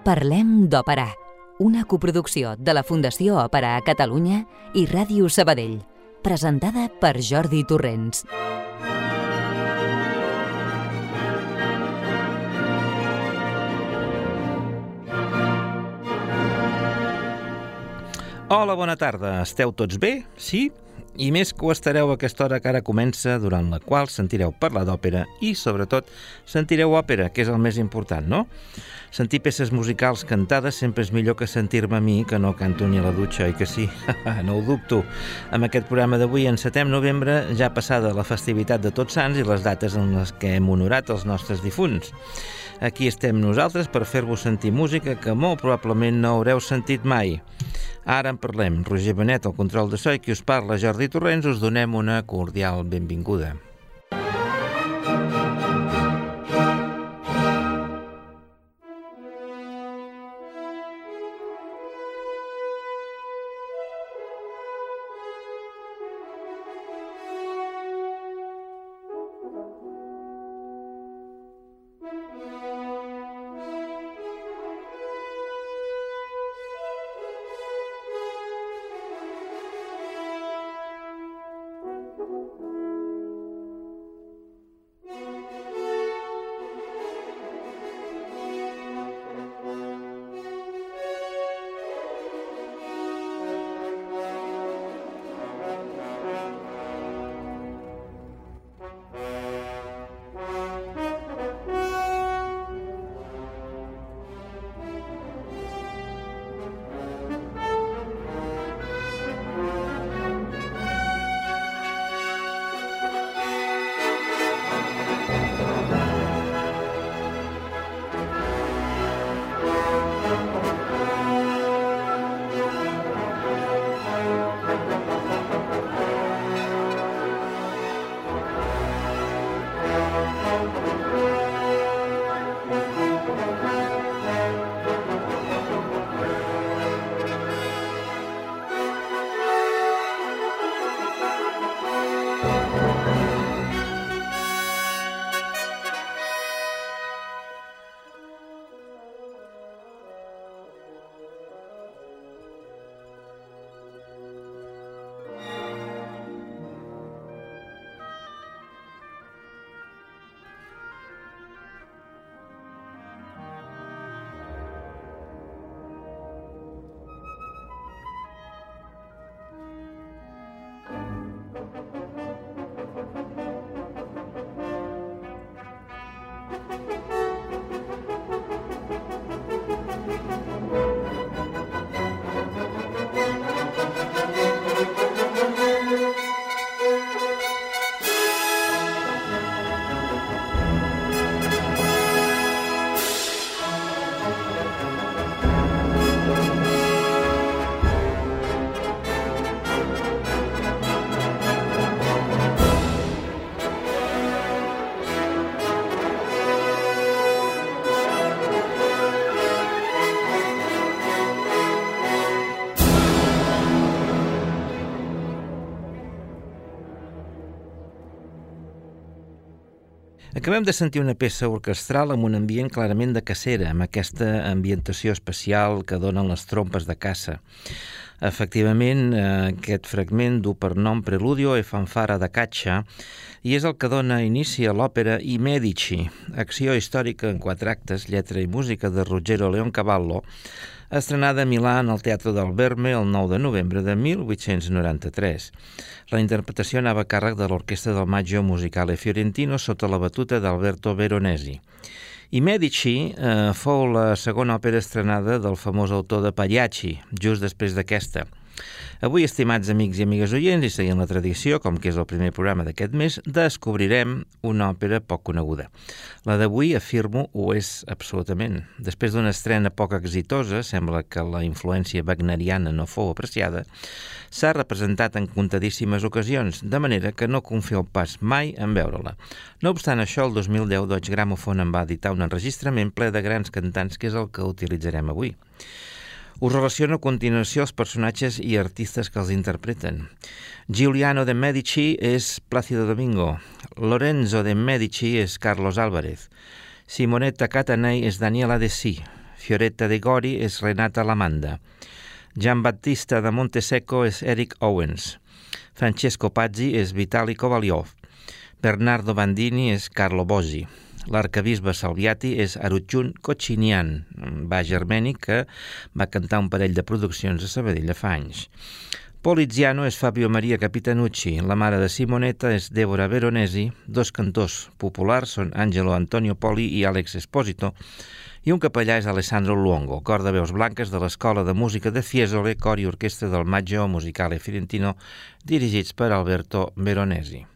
Parlem d'Òpera, una coproducció de la Fundació Òpera a Catalunya i Ràdio Sabadell, presentada per Jordi Torrents. Hola, bona tarda. Esteu tots bé? Sí? I més que ho estareu a aquesta hora que ara comença, durant la qual sentireu parlar d'òpera i, sobretot, sentireu òpera, que és el més important, no? Sentir peces musicals cantades sempre és millor que sentir-me a mi, que no canto ni a la dutxa, i que sí? no ho dubto. Amb aquest programa d'avui, en setem novembre, ja passada la festivitat de Tots Sants i les dates en les que hem honorat els nostres difunts. Aquí estem nosaltres per fer-vos sentir música que molt probablement no haureu sentit mai. Ara en parlem. Roger Benet, el control de so, i qui us parla, Jordi Torrents, us donem una cordial benvinguda. Acabem de sentir una peça orquestral amb un ambient clarament de cacera, amb aquesta ambientació especial que donen les trompes de caça. Efectivament, eh, aquest fragment du per nom Preludio e fanfara de caccia i és el que dona inici a l'òpera I Medici, acció històrica en quatre actes, lletra i música de Ruggero Leoncavallo, estrenada a Milà en el Teatre del Verme el 9 de novembre de 1893. La interpretació anava a càrrec de l'Orquestra del Maggio Musicale Fiorentino sota la batuta d'Alberto Veronesi. I Medici eh, fou la segona òpera estrenada del famós autor de Pagliacci, just després d'aquesta. Avui, estimats amics i amigues oients, i seguint la tradició, com que és el primer programa d'aquest mes, descobrirem una òpera poc coneguda. La d'avui, afirmo, ho és absolutament. Després d'una estrena poc exitosa, sembla que la influència wagneriana no fou apreciada, s'ha representat en comptadíssimes ocasions, de manera que no confio pas mai en veure-la. No obstant això, el 2010 Deutsche Grammophon en va editar un enregistrament ple de grans cantants, que és el que utilitzarem avui. Us relaciono a continuació els personatges i artistes que els interpreten. Giuliano de Medici és Plácido Domingo, Lorenzo de Medici és Carlos Álvarez, Simonetta Catanei és Daniela de Sí, Fioretta de Gori és Renata Lamanda. Gian Battista de Montesecco és Eric Owens. Francesco Pazzi és Vitali Kovaliov. Bernardo Bandini és Carlo Bosi. L'arcabisbe Salviati és Arutjun Kochinian, baix armènic que va cantar un parell de produccions a Sabadell fa anys. Poliziano és Fabio Maria Capitanucci, la mare de Simonetta és Débora Veronesi, dos cantors populars són Angelo Antonio Poli i Alex Esposito, i un capellà és Alessandro Luongo, cor de veus blanques de l'Escola de Música de Fiesole, cor i orquestra del Maggio Musicale Fiorentino, dirigits per Alberto Veronesi.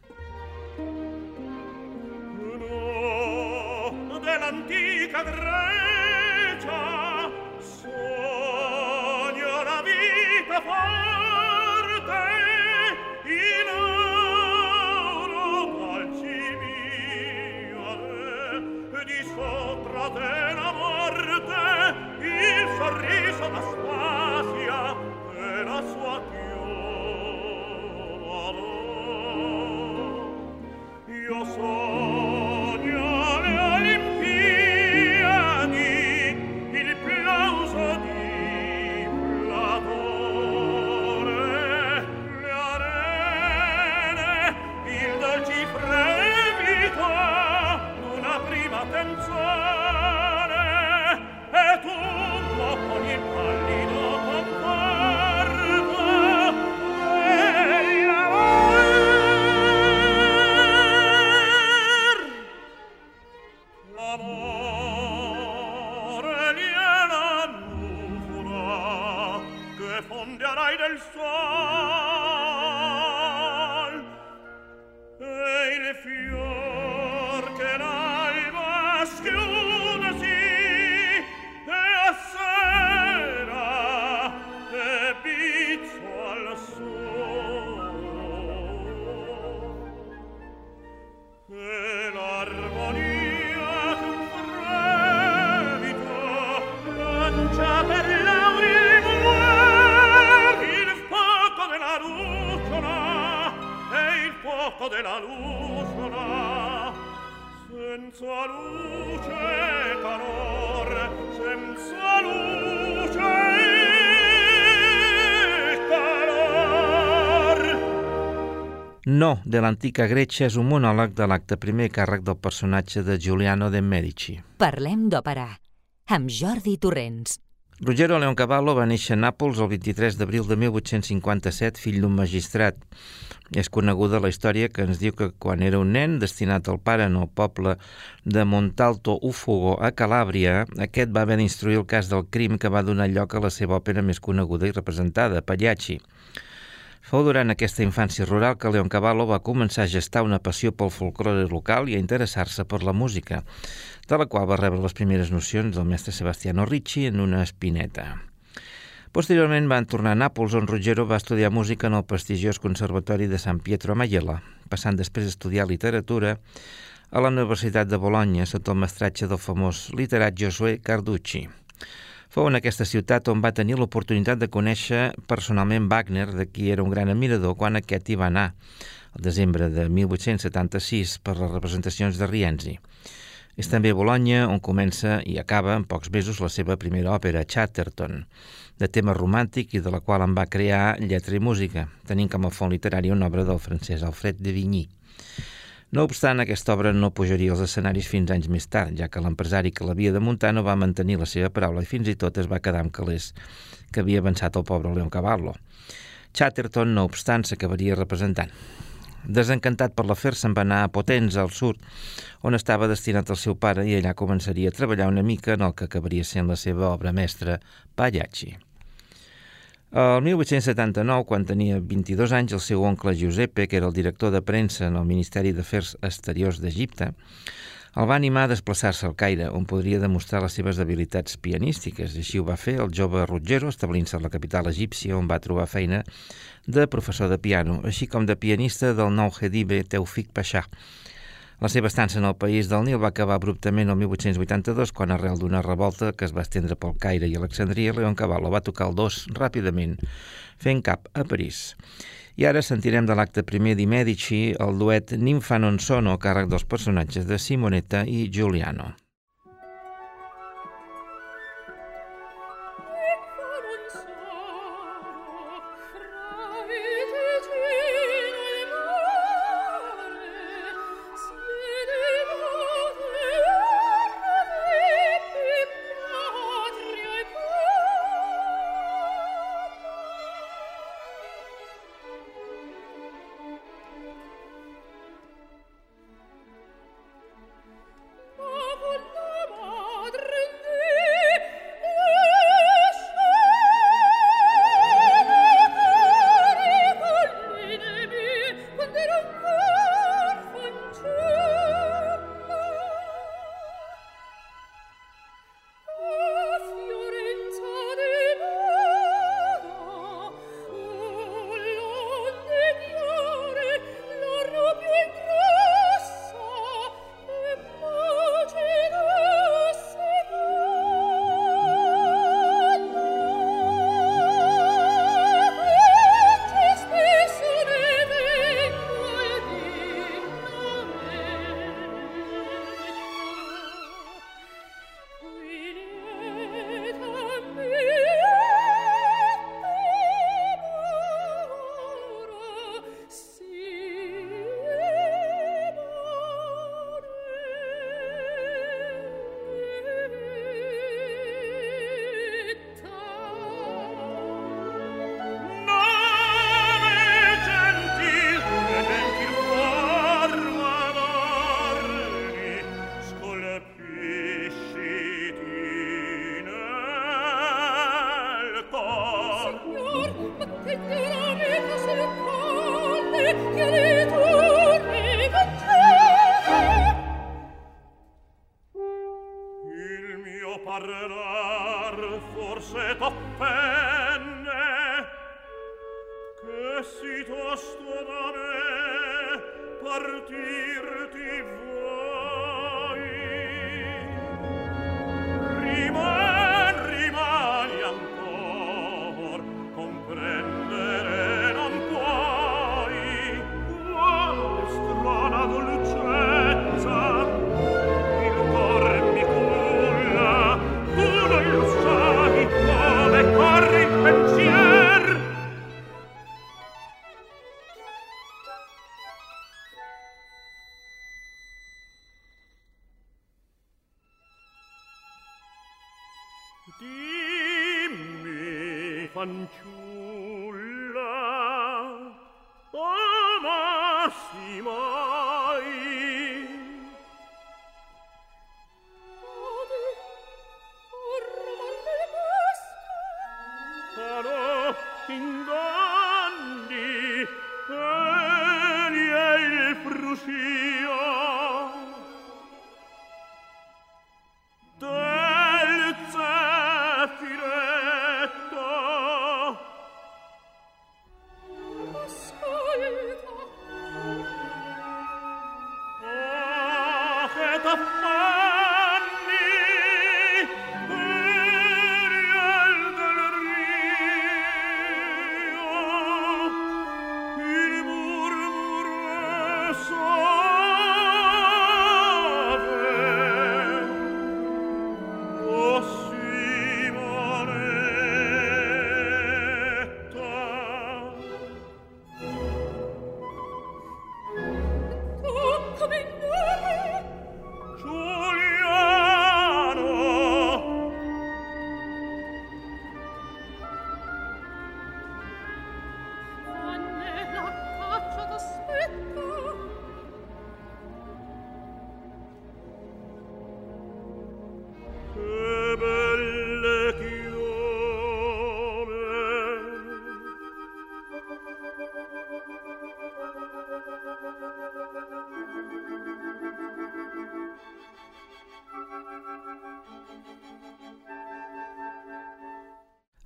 No, de l'antica Gretxa és un monòleg de l'acte primer càrrec del personatge de Giuliano de Medici. Parlem d'òpera, amb Jordi Torrents. Ruggero Leoncavallo va néixer a Nàpols el 23 d'abril de 1857, fill d'un magistrat. És coneguda la història que ens diu que quan era un nen destinat al pare en el poble de Montalto Ufogo a Calàbria, aquest va haver d'instruir el cas del crim que va donar lloc a la seva òpera més coneguda i representada, Pagliacci. Fou durant aquesta infància rural que Leon Cavallo va començar a gestar una passió pel folclore local i a interessar-se per la música, de la qual va rebre les primeres nocions del mestre Sebastiano Ricci en una espineta. Posteriorment van tornar a Nàpols, on Ruggero va estudiar música en el prestigiós Conservatori de San Pietro a Maiella, passant després a estudiar literatura a la Universitat de Bologna sota el mestratge del famós literat Josué Carducci. Fou en aquesta ciutat on va tenir l'oportunitat de conèixer personalment Wagner, de qui era un gran admirador quan aquest hi va anar, el desembre de 1876, per les representacions de Rienzi. És també a Bologna on comença i acaba en pocs mesos la seva primera òpera, Chatterton, de tema romàntic i de la qual en va crear lletra i música, tenint com a font literari una obra del francès Alfred de Vigny. No obstant, aquesta obra no pujaria als escenaris fins anys més tard, ja que l'empresari que l'havia de muntar no va mantenir la seva paraula i fins i tot es va quedar amb calés que havia avançat el pobre Leon Cavallo. Chatterton, no obstant, s'acabaria representant. Desencantat per l'afer, se'n va anar a Potens, al sud, on estava destinat el seu pare i allà començaria a treballar una mica en el que acabaria sent la seva obra mestra, Pagliacci. El 1879, quan tenia 22 anys, el seu oncle Giuseppe, que era el director de premsa en el Ministeri d'Afers Exteriors d'Egipte, el va animar a desplaçar-se al Caire, on podria demostrar les seves habilitats pianístiques. Així ho va fer el jove Ruggero, establint-se a la capital egípcia, on va trobar feina de professor de piano, així com de pianista del nou Hedibe Teufik Pasha, la seva estança en el país del Nil va acabar abruptament el 1882 quan arrel d'una revolta que es va estendre pel Caire i Alexandria, Leon Cavallo va tocar el dos ràpidament, fent cap a París. I ara sentirem de l'acte primer di Medici el duet Ninfa non sono càrrec dels personatges de Simonetta i Giuliano. one, two.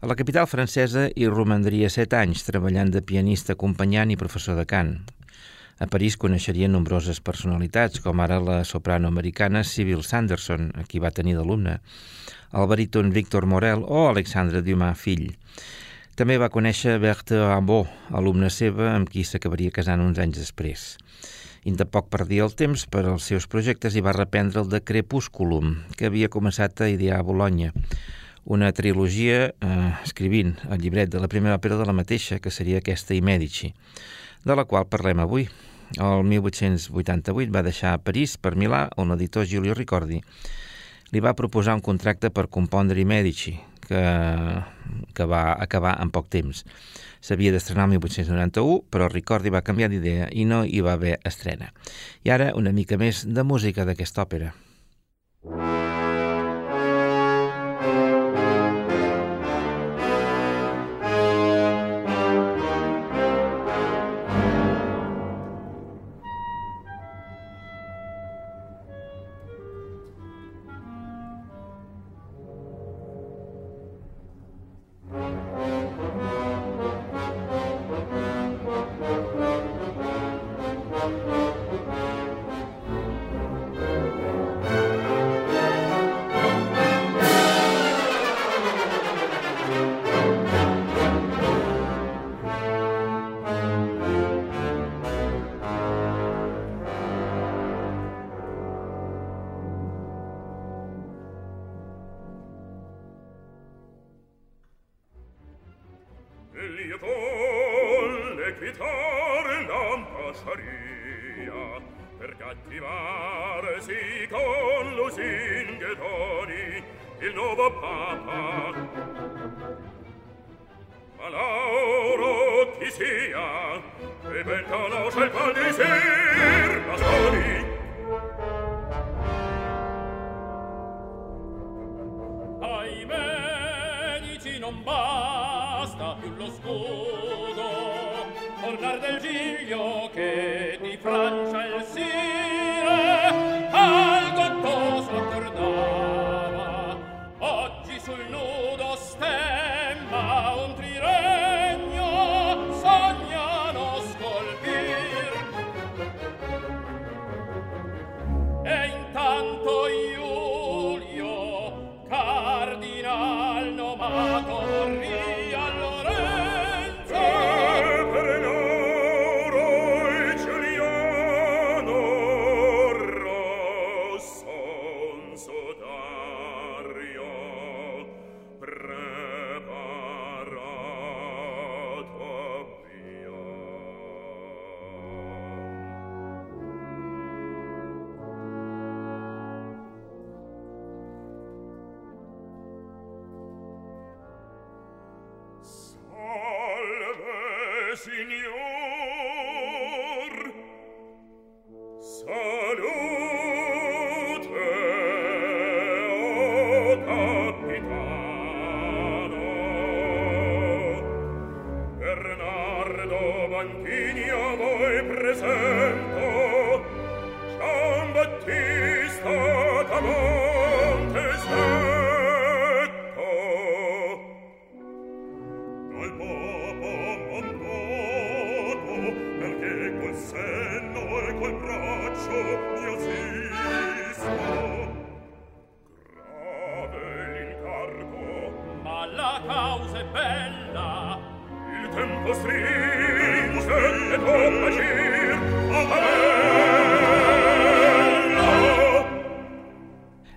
La capital francesa hi romandria set anys treballant de pianista acompanyant i professor de cant. A París coneixeria nombroses personalitats, com ara la soprano americana Sybil Sanderson, a qui va tenir d'alumne, el baríton Victor Morel o Alexandre Dumas, fill. També va conèixer Berthe Rimbaud, alumna seva, amb qui s'acabaria casant uns anys després. I poc perdia el temps per als seus projectes i va reprendre el de Crepusculum, que havia començat a idear a Bologna, una trilogia eh, escrivint el llibret de la primera òpera de la mateixa, que seria aquesta I Medici, de la qual parlem avui. El 1888 va deixar a París per Milà, on l'editor Giulio Ricordi li va proposar un contracte per compondre I Medici, que, que va acabar en poc temps. S'havia d'estrenar el 1891, però Ricordi va canviar d'idea i no hi va haver estrena. I ara una mica més de música d'aquesta òpera. non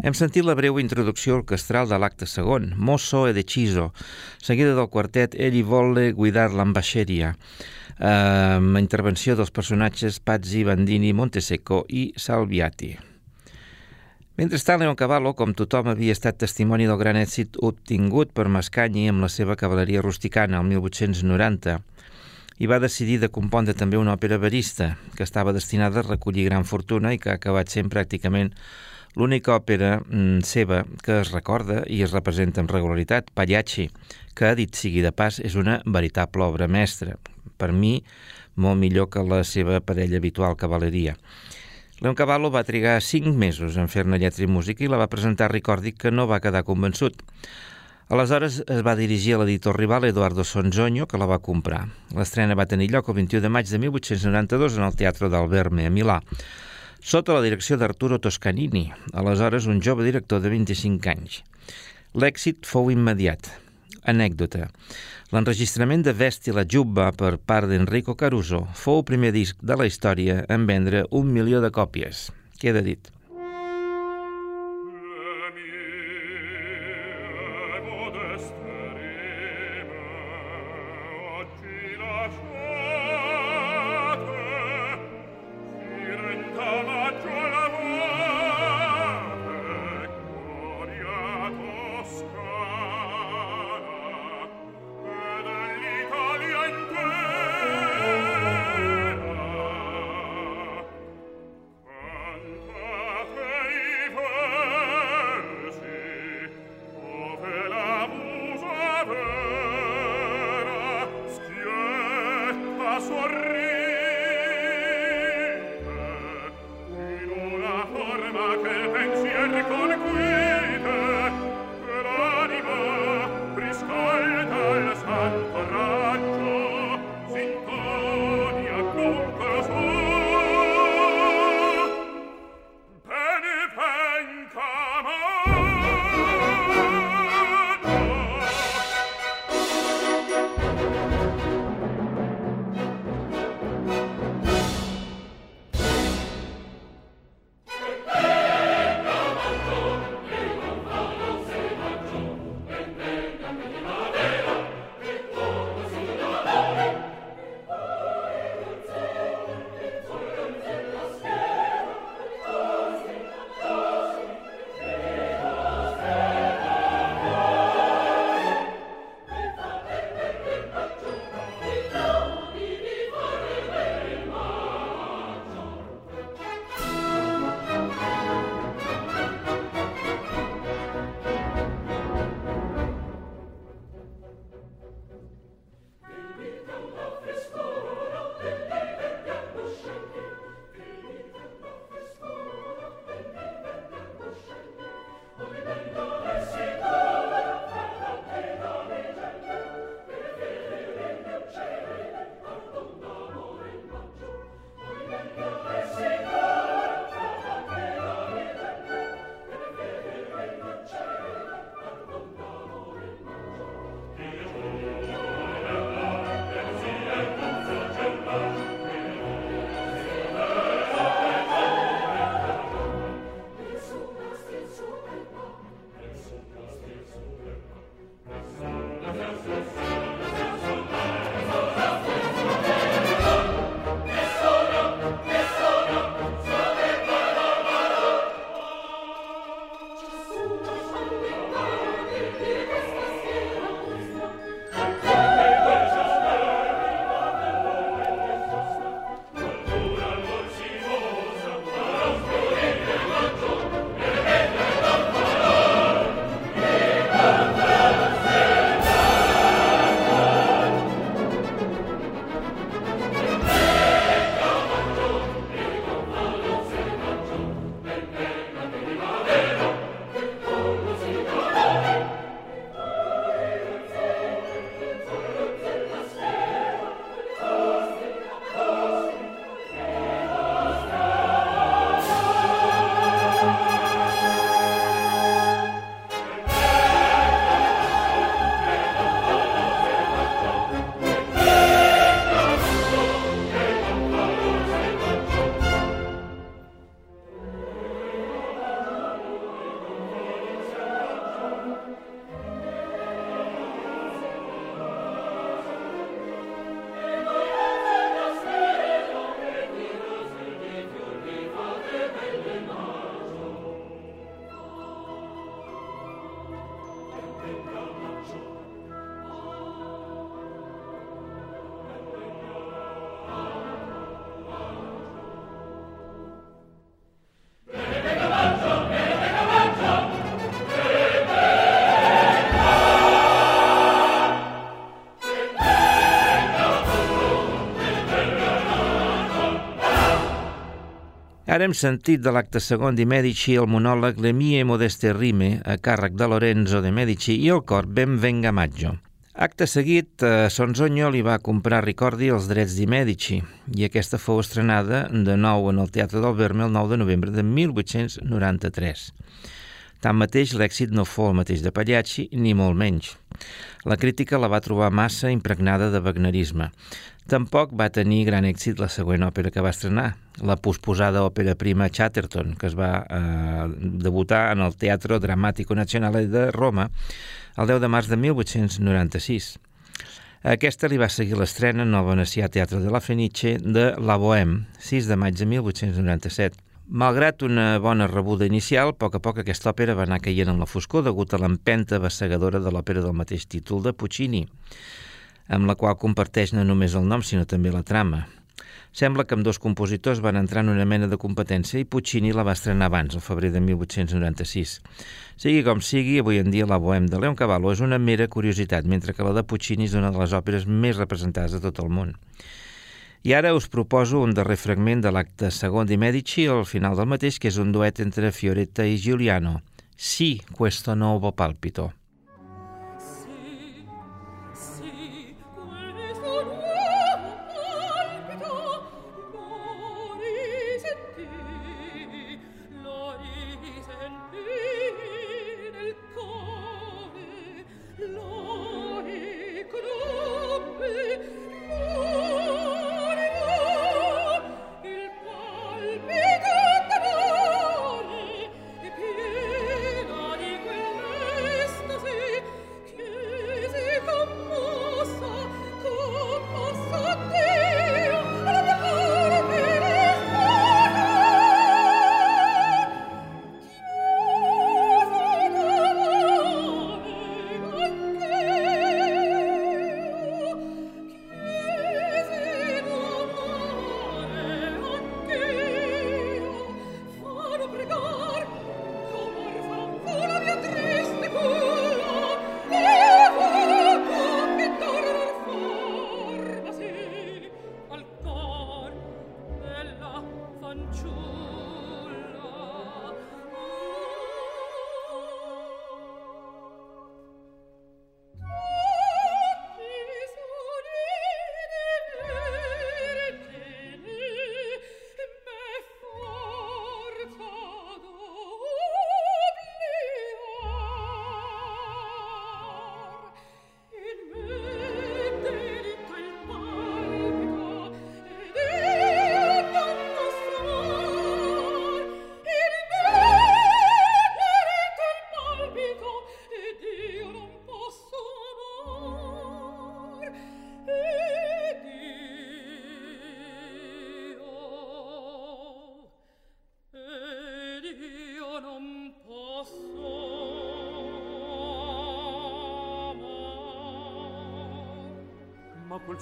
Hem sentit la breu introducció orquestral de l'acte segon, Mosso e Deciso, seguida del quartet Egli volle guidar l'ambasceria, amb eh, intervenció dels personatges Pazzi, Bandini, Montesecco i Salviati. Mentrestant, Leon Cavallo, com tothom havia estat testimoni del gran èxit obtingut per Mascagni amb la seva cavaleria rusticana el 1890, i va decidir de compondre també una òpera verista, que estava destinada a recollir gran fortuna i que ha acabat sent pràcticament l'única òpera mm, seva que es recorda i es representa amb regularitat, Pagliacci, que, dit sigui de pas, és una veritable obra mestra. Per mi, molt millor que la seva parella habitual, Cavalleria. Leon Cavallo va trigar cinc mesos en fer-ne lletra i música i la va presentar a Ricordi, que no va quedar convençut. Aleshores es va dirigir a l'editor rival Eduardo Sonzogno, que la va comprar. L'estrena va tenir lloc el 21 de maig de 1892 en el Teatre d'Alberme, a Milà sota la direcció d'Arturo Toscanini, aleshores un jove director de 25 anys. L'èxit fou immediat. Anècdota. L'enregistrament de Vesti la Jubba per part d'Enrico Caruso fou el primer disc de la història en vendre un milió de còpies. Queda dit. Hem sentit de l'acte segon di Medici el monòleg Le mie modeste rime a càrrec de Lorenzo de Medici i el cor Ben venga maggio. Acte seguit, eh, Sonzogno li va comprar a Ricordi els drets di Medici i aquesta fou estrenada de nou en el Teatre del Verme el 9 de novembre de 1893. Tanmateix, l'èxit no fou el mateix de Pagliacci, ni molt menys. La crítica la va trobar massa impregnada de wagnerisme. Tampoc va tenir gran èxit la següent òpera que va estrenar, la posposada òpera prima Chatterton, que es va eh, debutar en el Teatro Dramático Nazionale de Roma el 10 de març de 1896. A aquesta li va seguir l'estrena en el Venecià Teatre de la Fenice de La Bohème, 6 de maig de 1897. Malgrat una bona rebuda inicial, a poc a poc aquesta òpera va anar caient en la foscor degut a l'empenta bassegadora de l'òpera del mateix títol de Puccini, amb la qual comparteix no només el nom sinó també la trama. Sembla que amb dos compositors van entrar en una mena de competència i Puccini la va estrenar abans, el febrer de 1896. Sigui com sigui, avui en dia la Bohème de Leon Cavallo és una mera curiositat, mentre que la de Puccini és una de les òperes més representades de tot el món. I ara us proposo un darrer fragment de l'acte segon di Medici, al final del mateix, que és un duet entre Fioretta i Giuliano. Sí, questo nuovo palpito.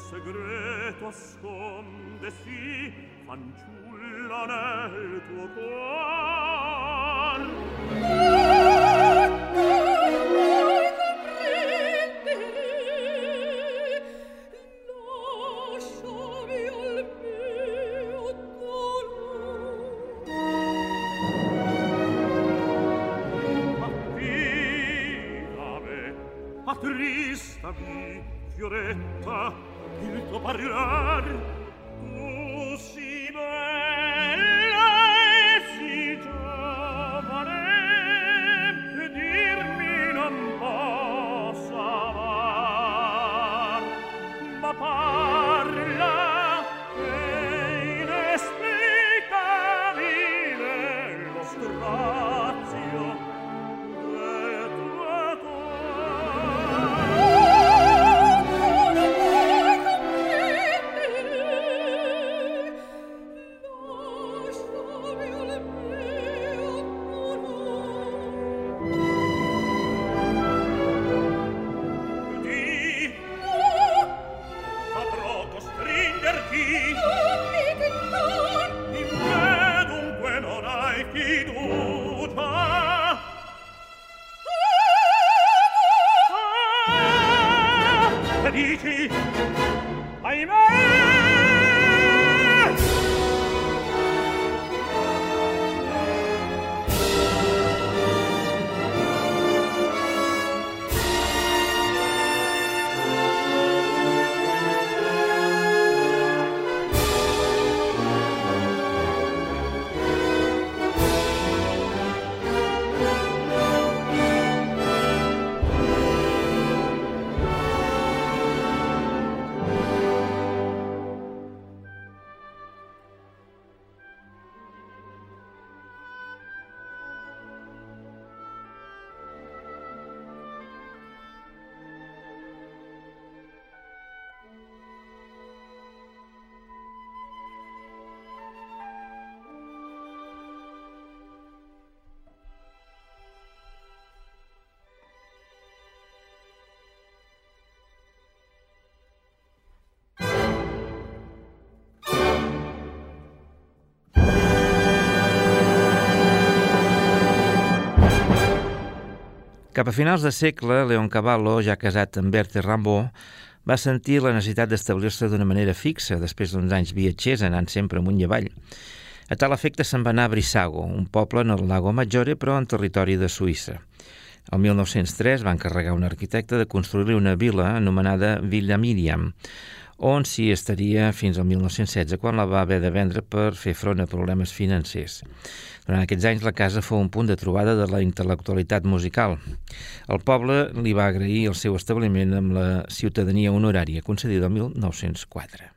segreto ascondesi fanciulla nel tuo cor Cap a finals de segle, Leon Cavallo, ja casat amb Berthe Rimbaud, va sentir la necessitat d'establir-se d'una manera fixa després d'uns anys viatgers anant sempre amunt i avall. A tal efecte se'n va anar a Brissago, un poble en el Lago Maggiore, però en territori de Suïssa. El 1903 va encarregar un arquitecte de construir una vila anomenada Villa Miriam, on s'hi estaria fins al 1916, quan la va haver de vendre per fer front a problemes financers. Durant aquests anys la casa fou un punt de trobada de la intel·lectualitat musical. El poble li va agrair el seu establiment amb la ciutadania honorària concedida el 1904.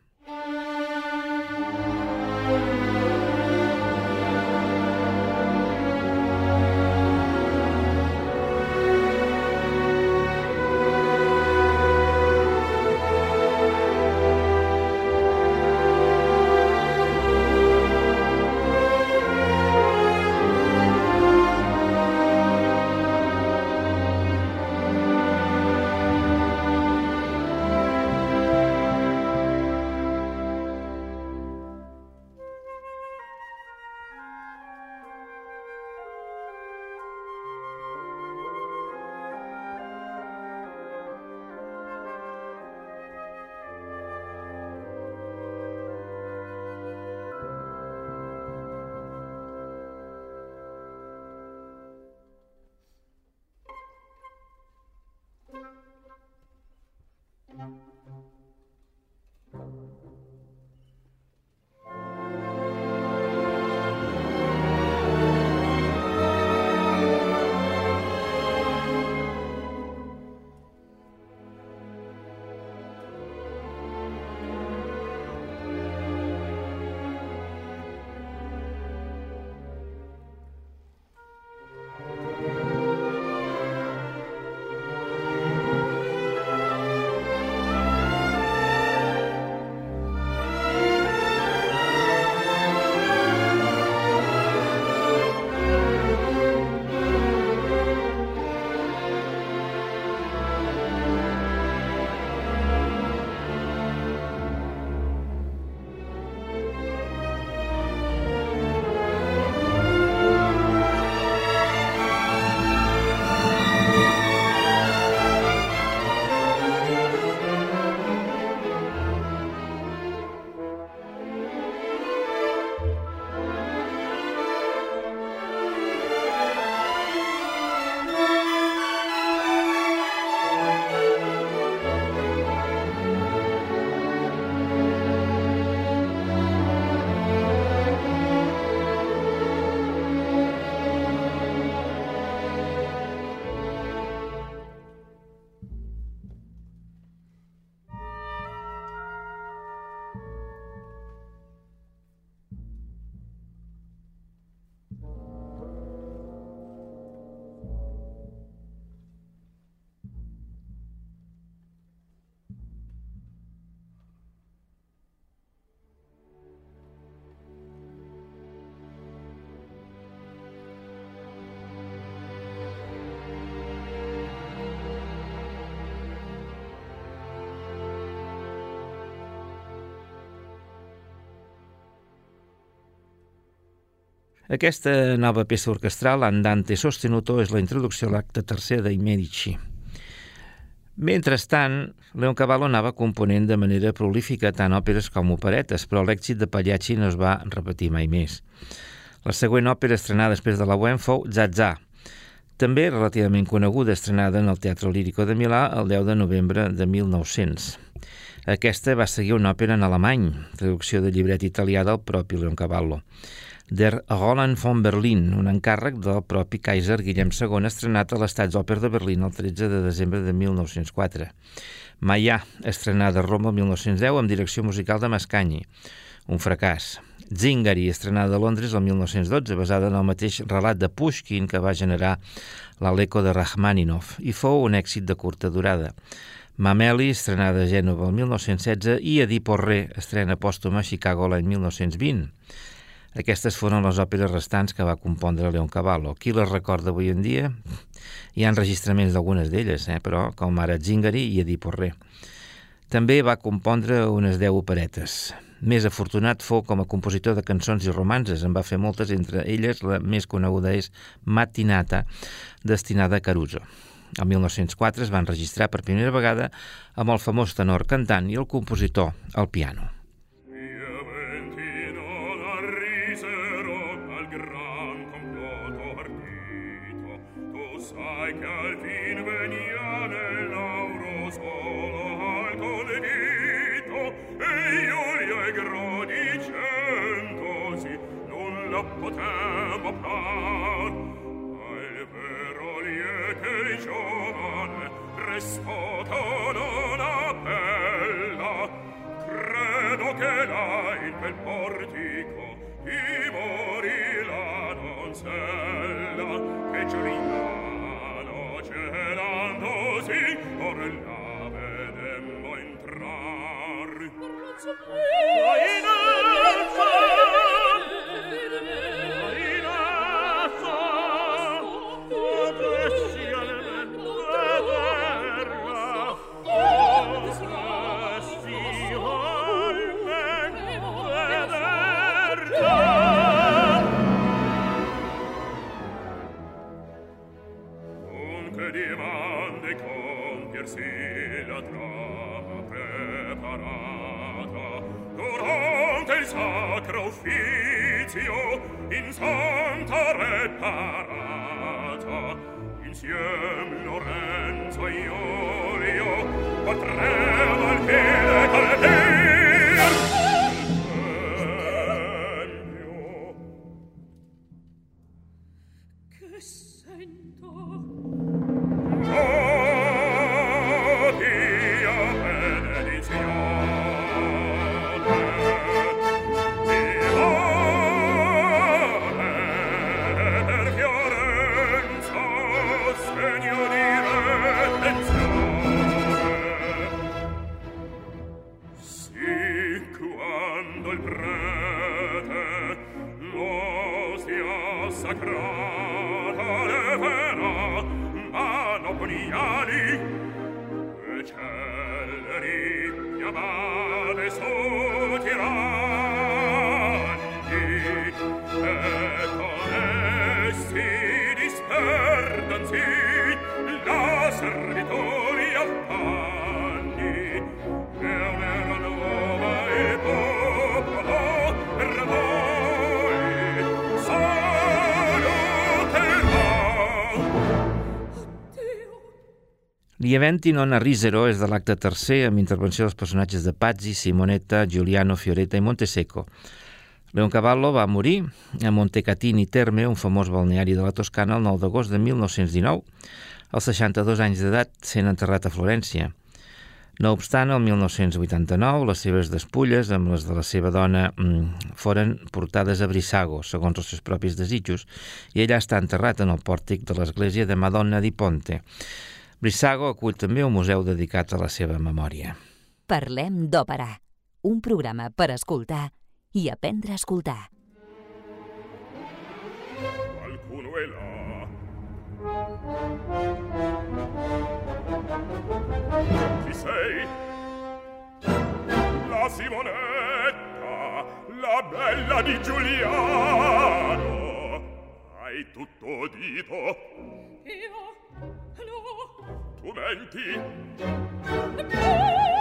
Aquesta nova peça orquestral, Andante Sostenuto, és la introducció a l'acte tercer d'I Medici. Mentrestant, Leon Cavallo anava component de manera prolífica tant òperes com operetes, però l'èxit de Pagliacci no es va repetir mai més. La següent òpera estrenada després de la Bohème fou Zazà, també relativament coneguda, estrenada en el Teatre Lírico de Milà el 10 de novembre de 1900. Aquesta va seguir una òpera en alemany, traducció de llibret italià del propi Leon Cavallo. Der Roland von Berlin, un encàrrec del propi Kaiser Guillem II, estrenat a l'Statsoper de Berlín el 13 de desembre de 1904. Maià, estrenada a Roma el 1910 amb direcció musical de Mascanyi, un fracàs. Zingari, estrenada a Londres el 1912, basada en el mateix relat de Pushkin que va generar l'Aleco de Rachmaninov, i fou un èxit de curta durada. Mameli, estrenada a Gènova el 1916, i Edipo Re, estrena pòstuma a Chicago l'any 1920. Aquestes foren les òperes restants que va compondre Leon Cavallo. Qui les recorda avui en dia? Hi ha enregistraments d'algunes d'elles, eh? però com ara Zingari i Edipo Re. També va compondre unes deu operetes. Més afortunat fou com a compositor de cançons i romances. En va fer moltes, entre elles la més coneguda és Matinata, destinada a Caruso. El 1904 es van registrar per primera vegada amb el famós tenor cantant i el compositor al piano. presto tono bella credo che là in bel portico i mori la donzella che giuliano celandosi or la vedemmo entrar. Per officio in santa reparata insiem Lorenzo e Iolio potremo al fine caldir Oh, Dio benedizione! A Risero és de l'acte tercer amb intervenció dels personatges de Pazzi, Simonetta, Giuliano, Fioretta i Monteseco. Leoncavallo va morir a Montecatini Terme, un famós balneari de la Toscana, el 9 d'agost de 1919, als 62 anys d'edat, sent enterrat a Florència. No obstant, el 1989, les seves despulles amb les de la seva dona mm, foren portades a Brissago, segons els seus propis desitjos, i ella està enterrat en el pòrtic de l'església de Madonna di Ponte. Brissago acull també un museu dedicat a la seva memòria. Parlem d'òpera, un programa per escoltar i aprendre a escoltar. Qualcuno è là. Chi sei? La Simonetta, la bella di Giuliano. Hai tutto dito? Io? tu menti tu menti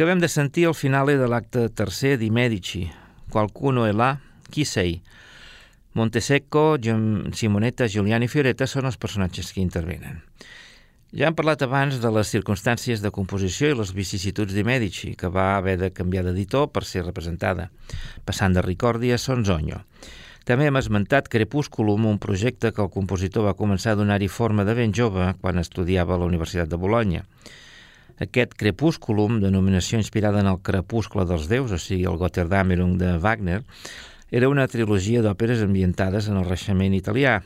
Acabem de sentir el finale de l'acte tercer di Medici. Qualcuno è là? Chi sei? Montesecco, Simonetta, Giuliani i Fioretta són els personatges que intervenen. Ja hem parlat abans de les circumstàncies de composició i les vicissituds de Medici, que va haver de canviar d'editor per ser representada, passant de Ricordi a Sonzogno. També hem esmentat Crepúsculum, un projecte que el compositor va començar a donar-hi forma de ben jove quan estudiava a la Universitat de Bologna. Aquest Crepúsculum, denominació inspirada en el Crepuscle dels déus, o sigui, el Götterdammerung de Wagner, era una trilogia d'òperes ambientades en el Reixement italià.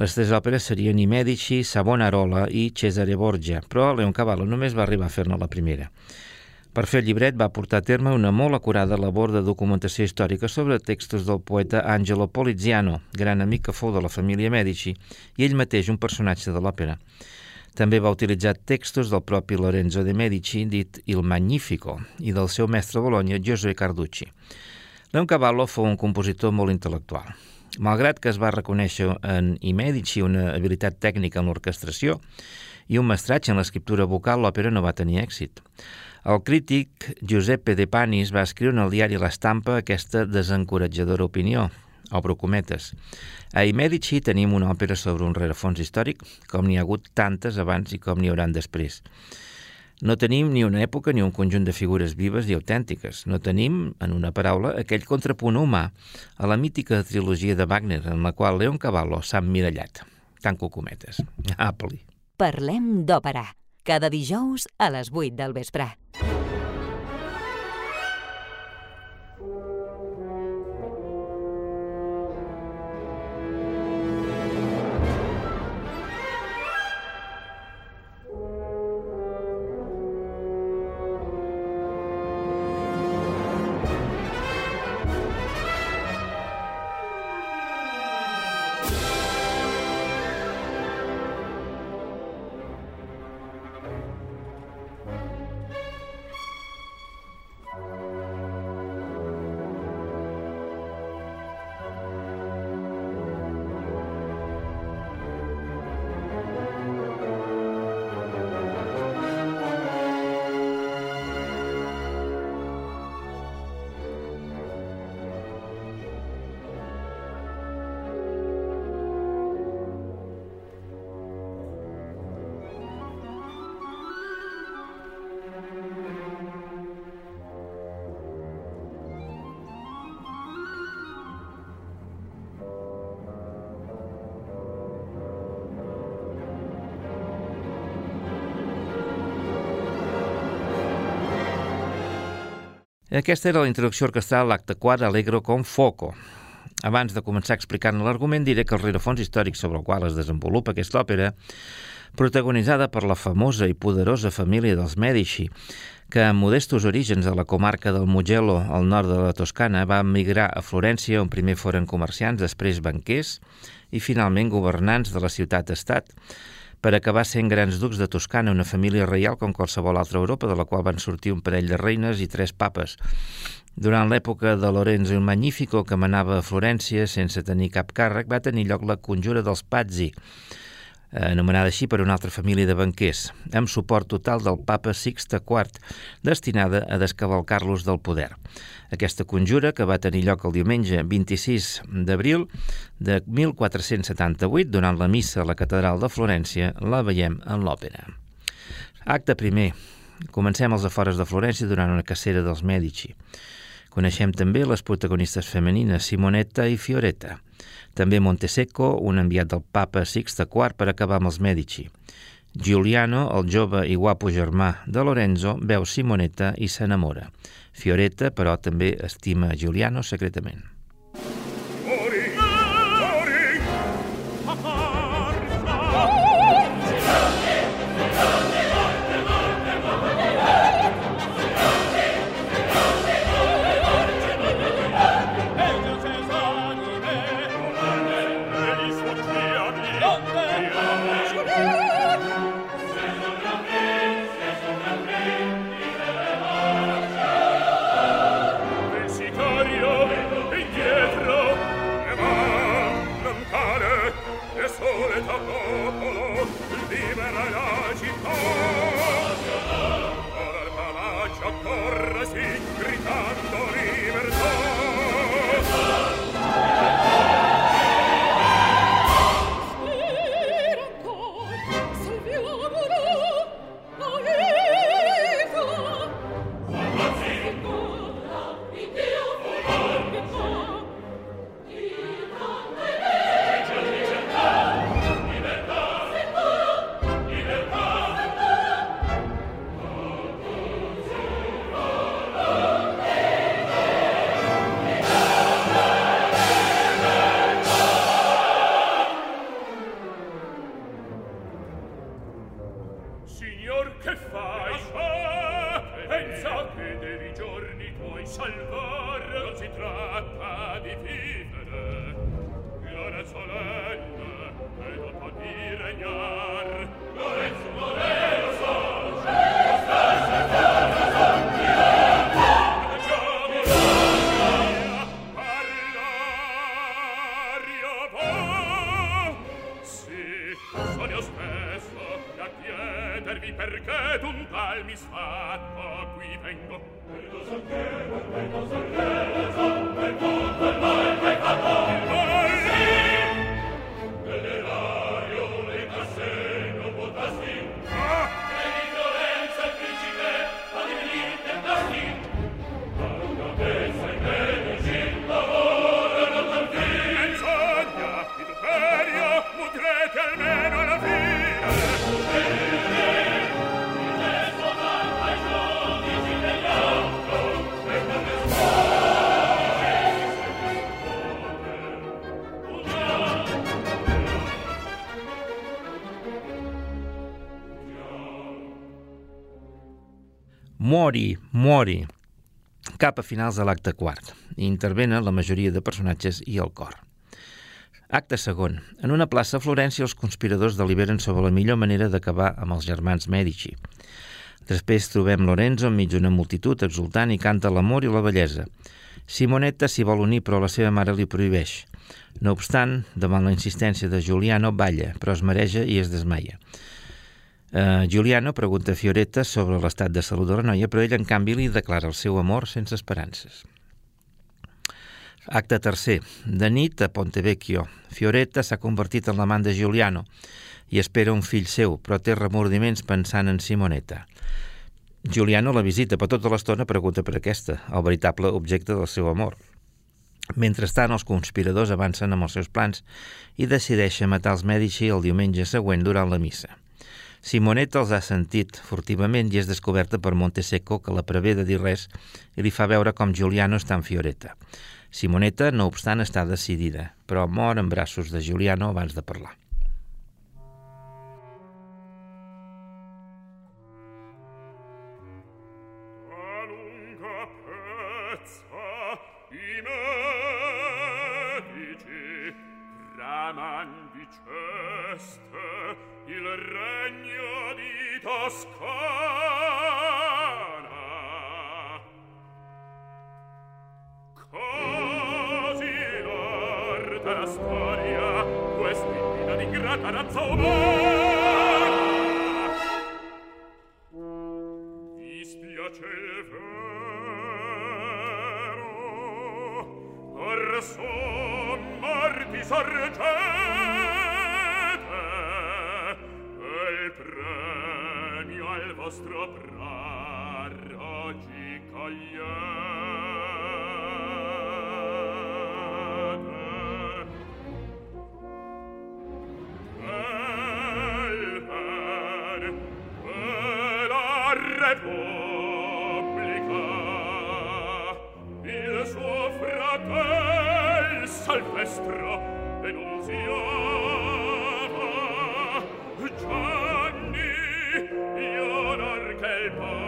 Les tres òperes serien I Medici, Savonarola i Cesare Borgia, però Leoncavallo només va arribar a fer-ne la primera. Per fer el llibret va portar a terme una molt acurada labor de documentació històrica sobre textos del poeta Angelo Poliziano, gran amic que fou de la família Medici, i ell mateix un personatge de l'òpera. També va utilitzar textos del propi Lorenzo de Medici, dit Il Magnifico, i del seu mestre a Bologna, Giuseppe Carducci. Leoncavallo fou un compositor molt intel·lectual. Malgrat que es va reconèixer en I Medici una habilitat tècnica en l'orquestració i un mestratge en l'escriptura vocal, l'òpera no va tenir èxit. El crític Giuseppe De Panis va escriure en el diari L'Estampa aquesta desencoratjadora opinió, obro cometes. A I Medici tenim una òpera sobre un rerefons històric, com n'hi ha hagut tantes abans i com n'hi hauran després. No tenim ni una època ni un conjunt de figures vives i autèntiques. No tenim, en una paraula, aquell contrapunt humà a la mítica trilogia de Wagner en la qual Leon Cavallo s'ha emmirallat. Tanco cometes. Apli. Parlem d'òpera. Cada dijous a les 8 del vespre. Aquesta era la introducció orquestral a l'acte 4 Allegro con Foco. Abans de començar explicant l'argument, diré que el rerefons històric sobre el qual es desenvolupa aquesta òpera, protagonitzada per la famosa i poderosa família dels Medici, que amb modestos orígens a la comarca del Mugello, al nord de la Toscana, va emigrar a Florència, on primer foren comerciants, després banquers i finalment governants de la ciutat-estat, per acabar sent grans ducs de Toscana, una família reial com qualsevol altra Europa, de la qual van sortir un parell de reines i tres papes. Durant l'època de Lorenzo il Magnifico, que manava a Florència sense tenir cap càrrec, va tenir lloc la conjura dels Pazzi, anomenada així per una altra família de banquers, amb suport total del papa Sixte IV, destinada a descavalcar-los del poder. Aquesta conjura, que va tenir lloc el diumenge 26 d'abril de 1478, durant la missa a la catedral de Florència, la veiem en l'òpera. Acte primer. Comencem als afores de Florència durant una cacera dels Medici. Coneixem també les protagonistes femenines Simonetta i Fioretta. També Montesecco, un enviat del papa Sixte IV per acabar amb els Medici. Giuliano, el jove i guapo germà de Lorenzo, veu Simonetta i s'enamora. Fioretta, però, també estima Giuliano secretament. pensa che devi giorni tuoi salvar. Non si tratta di vivere. L'ora solenne e dopo di regnar Lorenzo Lorenzo Mori, mori. Cap a finals de l'acte quart. Intervenen la majoria de personatges i el cor. Acte segon. En una plaça a Florència els conspiradors deliberen sobre la millor manera d'acabar amb els germans Medici. Després trobem Lorenzo enmig d'una multitud exultant i canta l'amor i la bellesa. Simonetta s'hi vol unir però la seva mare li prohibeix. No obstant, davant la insistència de Giuliano, balla, però es mareja i es desmaia. Uh, Giuliano pregunta a Fioretta sobre l'estat de salut de la noia, però ell, en canvi, li declara el seu amor sense esperances. Acte tercer. De nit a Pontevecchio. Fioretta s'ha convertit en l'amant de Giuliano i espera un fill seu, però té remordiments pensant en Simonetta. Giuliano la visita, però tota l'estona pregunta per aquesta, el veritable objecte del seu amor. Mentrestant, els conspiradors avancen amb els seus plans i decideixen matar els Medici el diumenge següent durant la missa. Simonetta els ha sentit furtivament i és descoberta per Montesecco que la prevé de dir res i li fa veure com Giuliano està en Fioretta. Simonetta, no obstant, està decidida, però mor en braços de Giuliano abans de parlar. Toscana. Così l'orta la storia Quest'invita di grata razza umana. Dispiace il vero Or son morti sorgenti. nostro brar oggi cogliete. Vel per, per Repubblica, il suo fratello, salvestro denunziò Paul.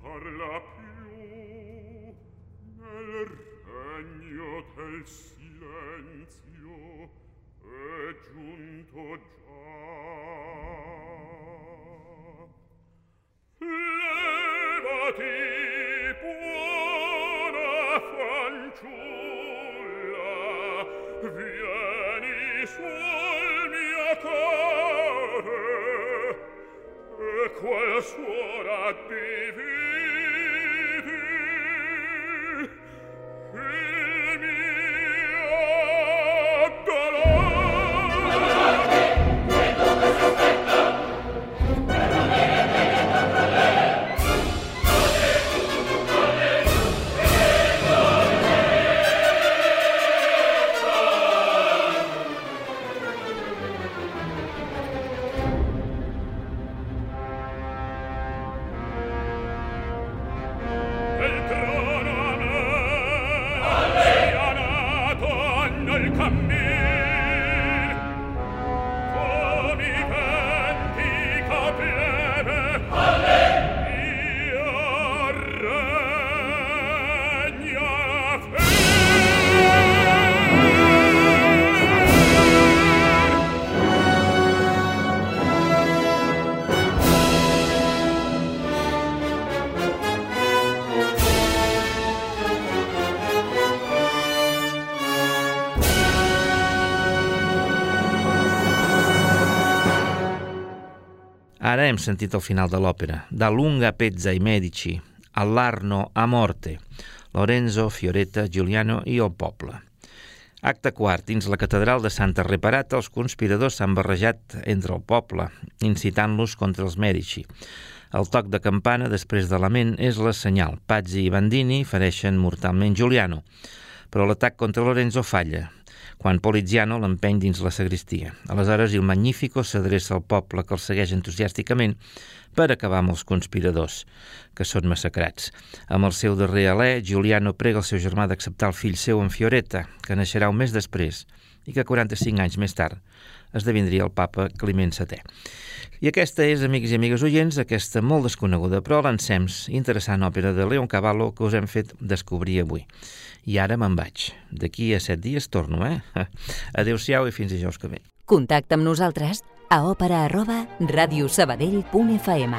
parla più nel regno del silenzio è giunto già. Levati buona fanciulla vieni sul mio cuore e quel suora divina hem sentit el final de l'òpera, da Lunga Pezza i Medici, all'Arno a Morte, Lorenzo, Fioretta, Giuliano i el poble. Acte quart. Dins la catedral de Santa Reparata, els conspiradors s'han barrejat entre el poble, incitant-los contra els Medici. El toc de campana després de lament és la senyal. Pazzi i Bandini fereixen mortalment Giuliano, però l'atac contra Lorenzo falla quan Poliziano l'empeny dins la sagristia. Aleshores, il Magnífico s'adreça al poble que el segueix entusiàsticament per acabar amb els conspiradors, que són massacrats. Amb el seu darrer alè, Giuliano prega el seu germà d'acceptar el fill seu en Fioretta, que naixerà un mes després i que 45 anys més tard esdevindria el papa Climent VII. I aquesta és, amics i amigues oients, aquesta molt desconeguda però l'encems interessant òpera de Leon Cavallo que us hem fet descobrir avui. I ara me'n vaig. D'aquí a set dies torno, eh? Adéu-siau i fins dijous que ve. Contacta amb nosaltres a òpera arroba radiosabadell.fm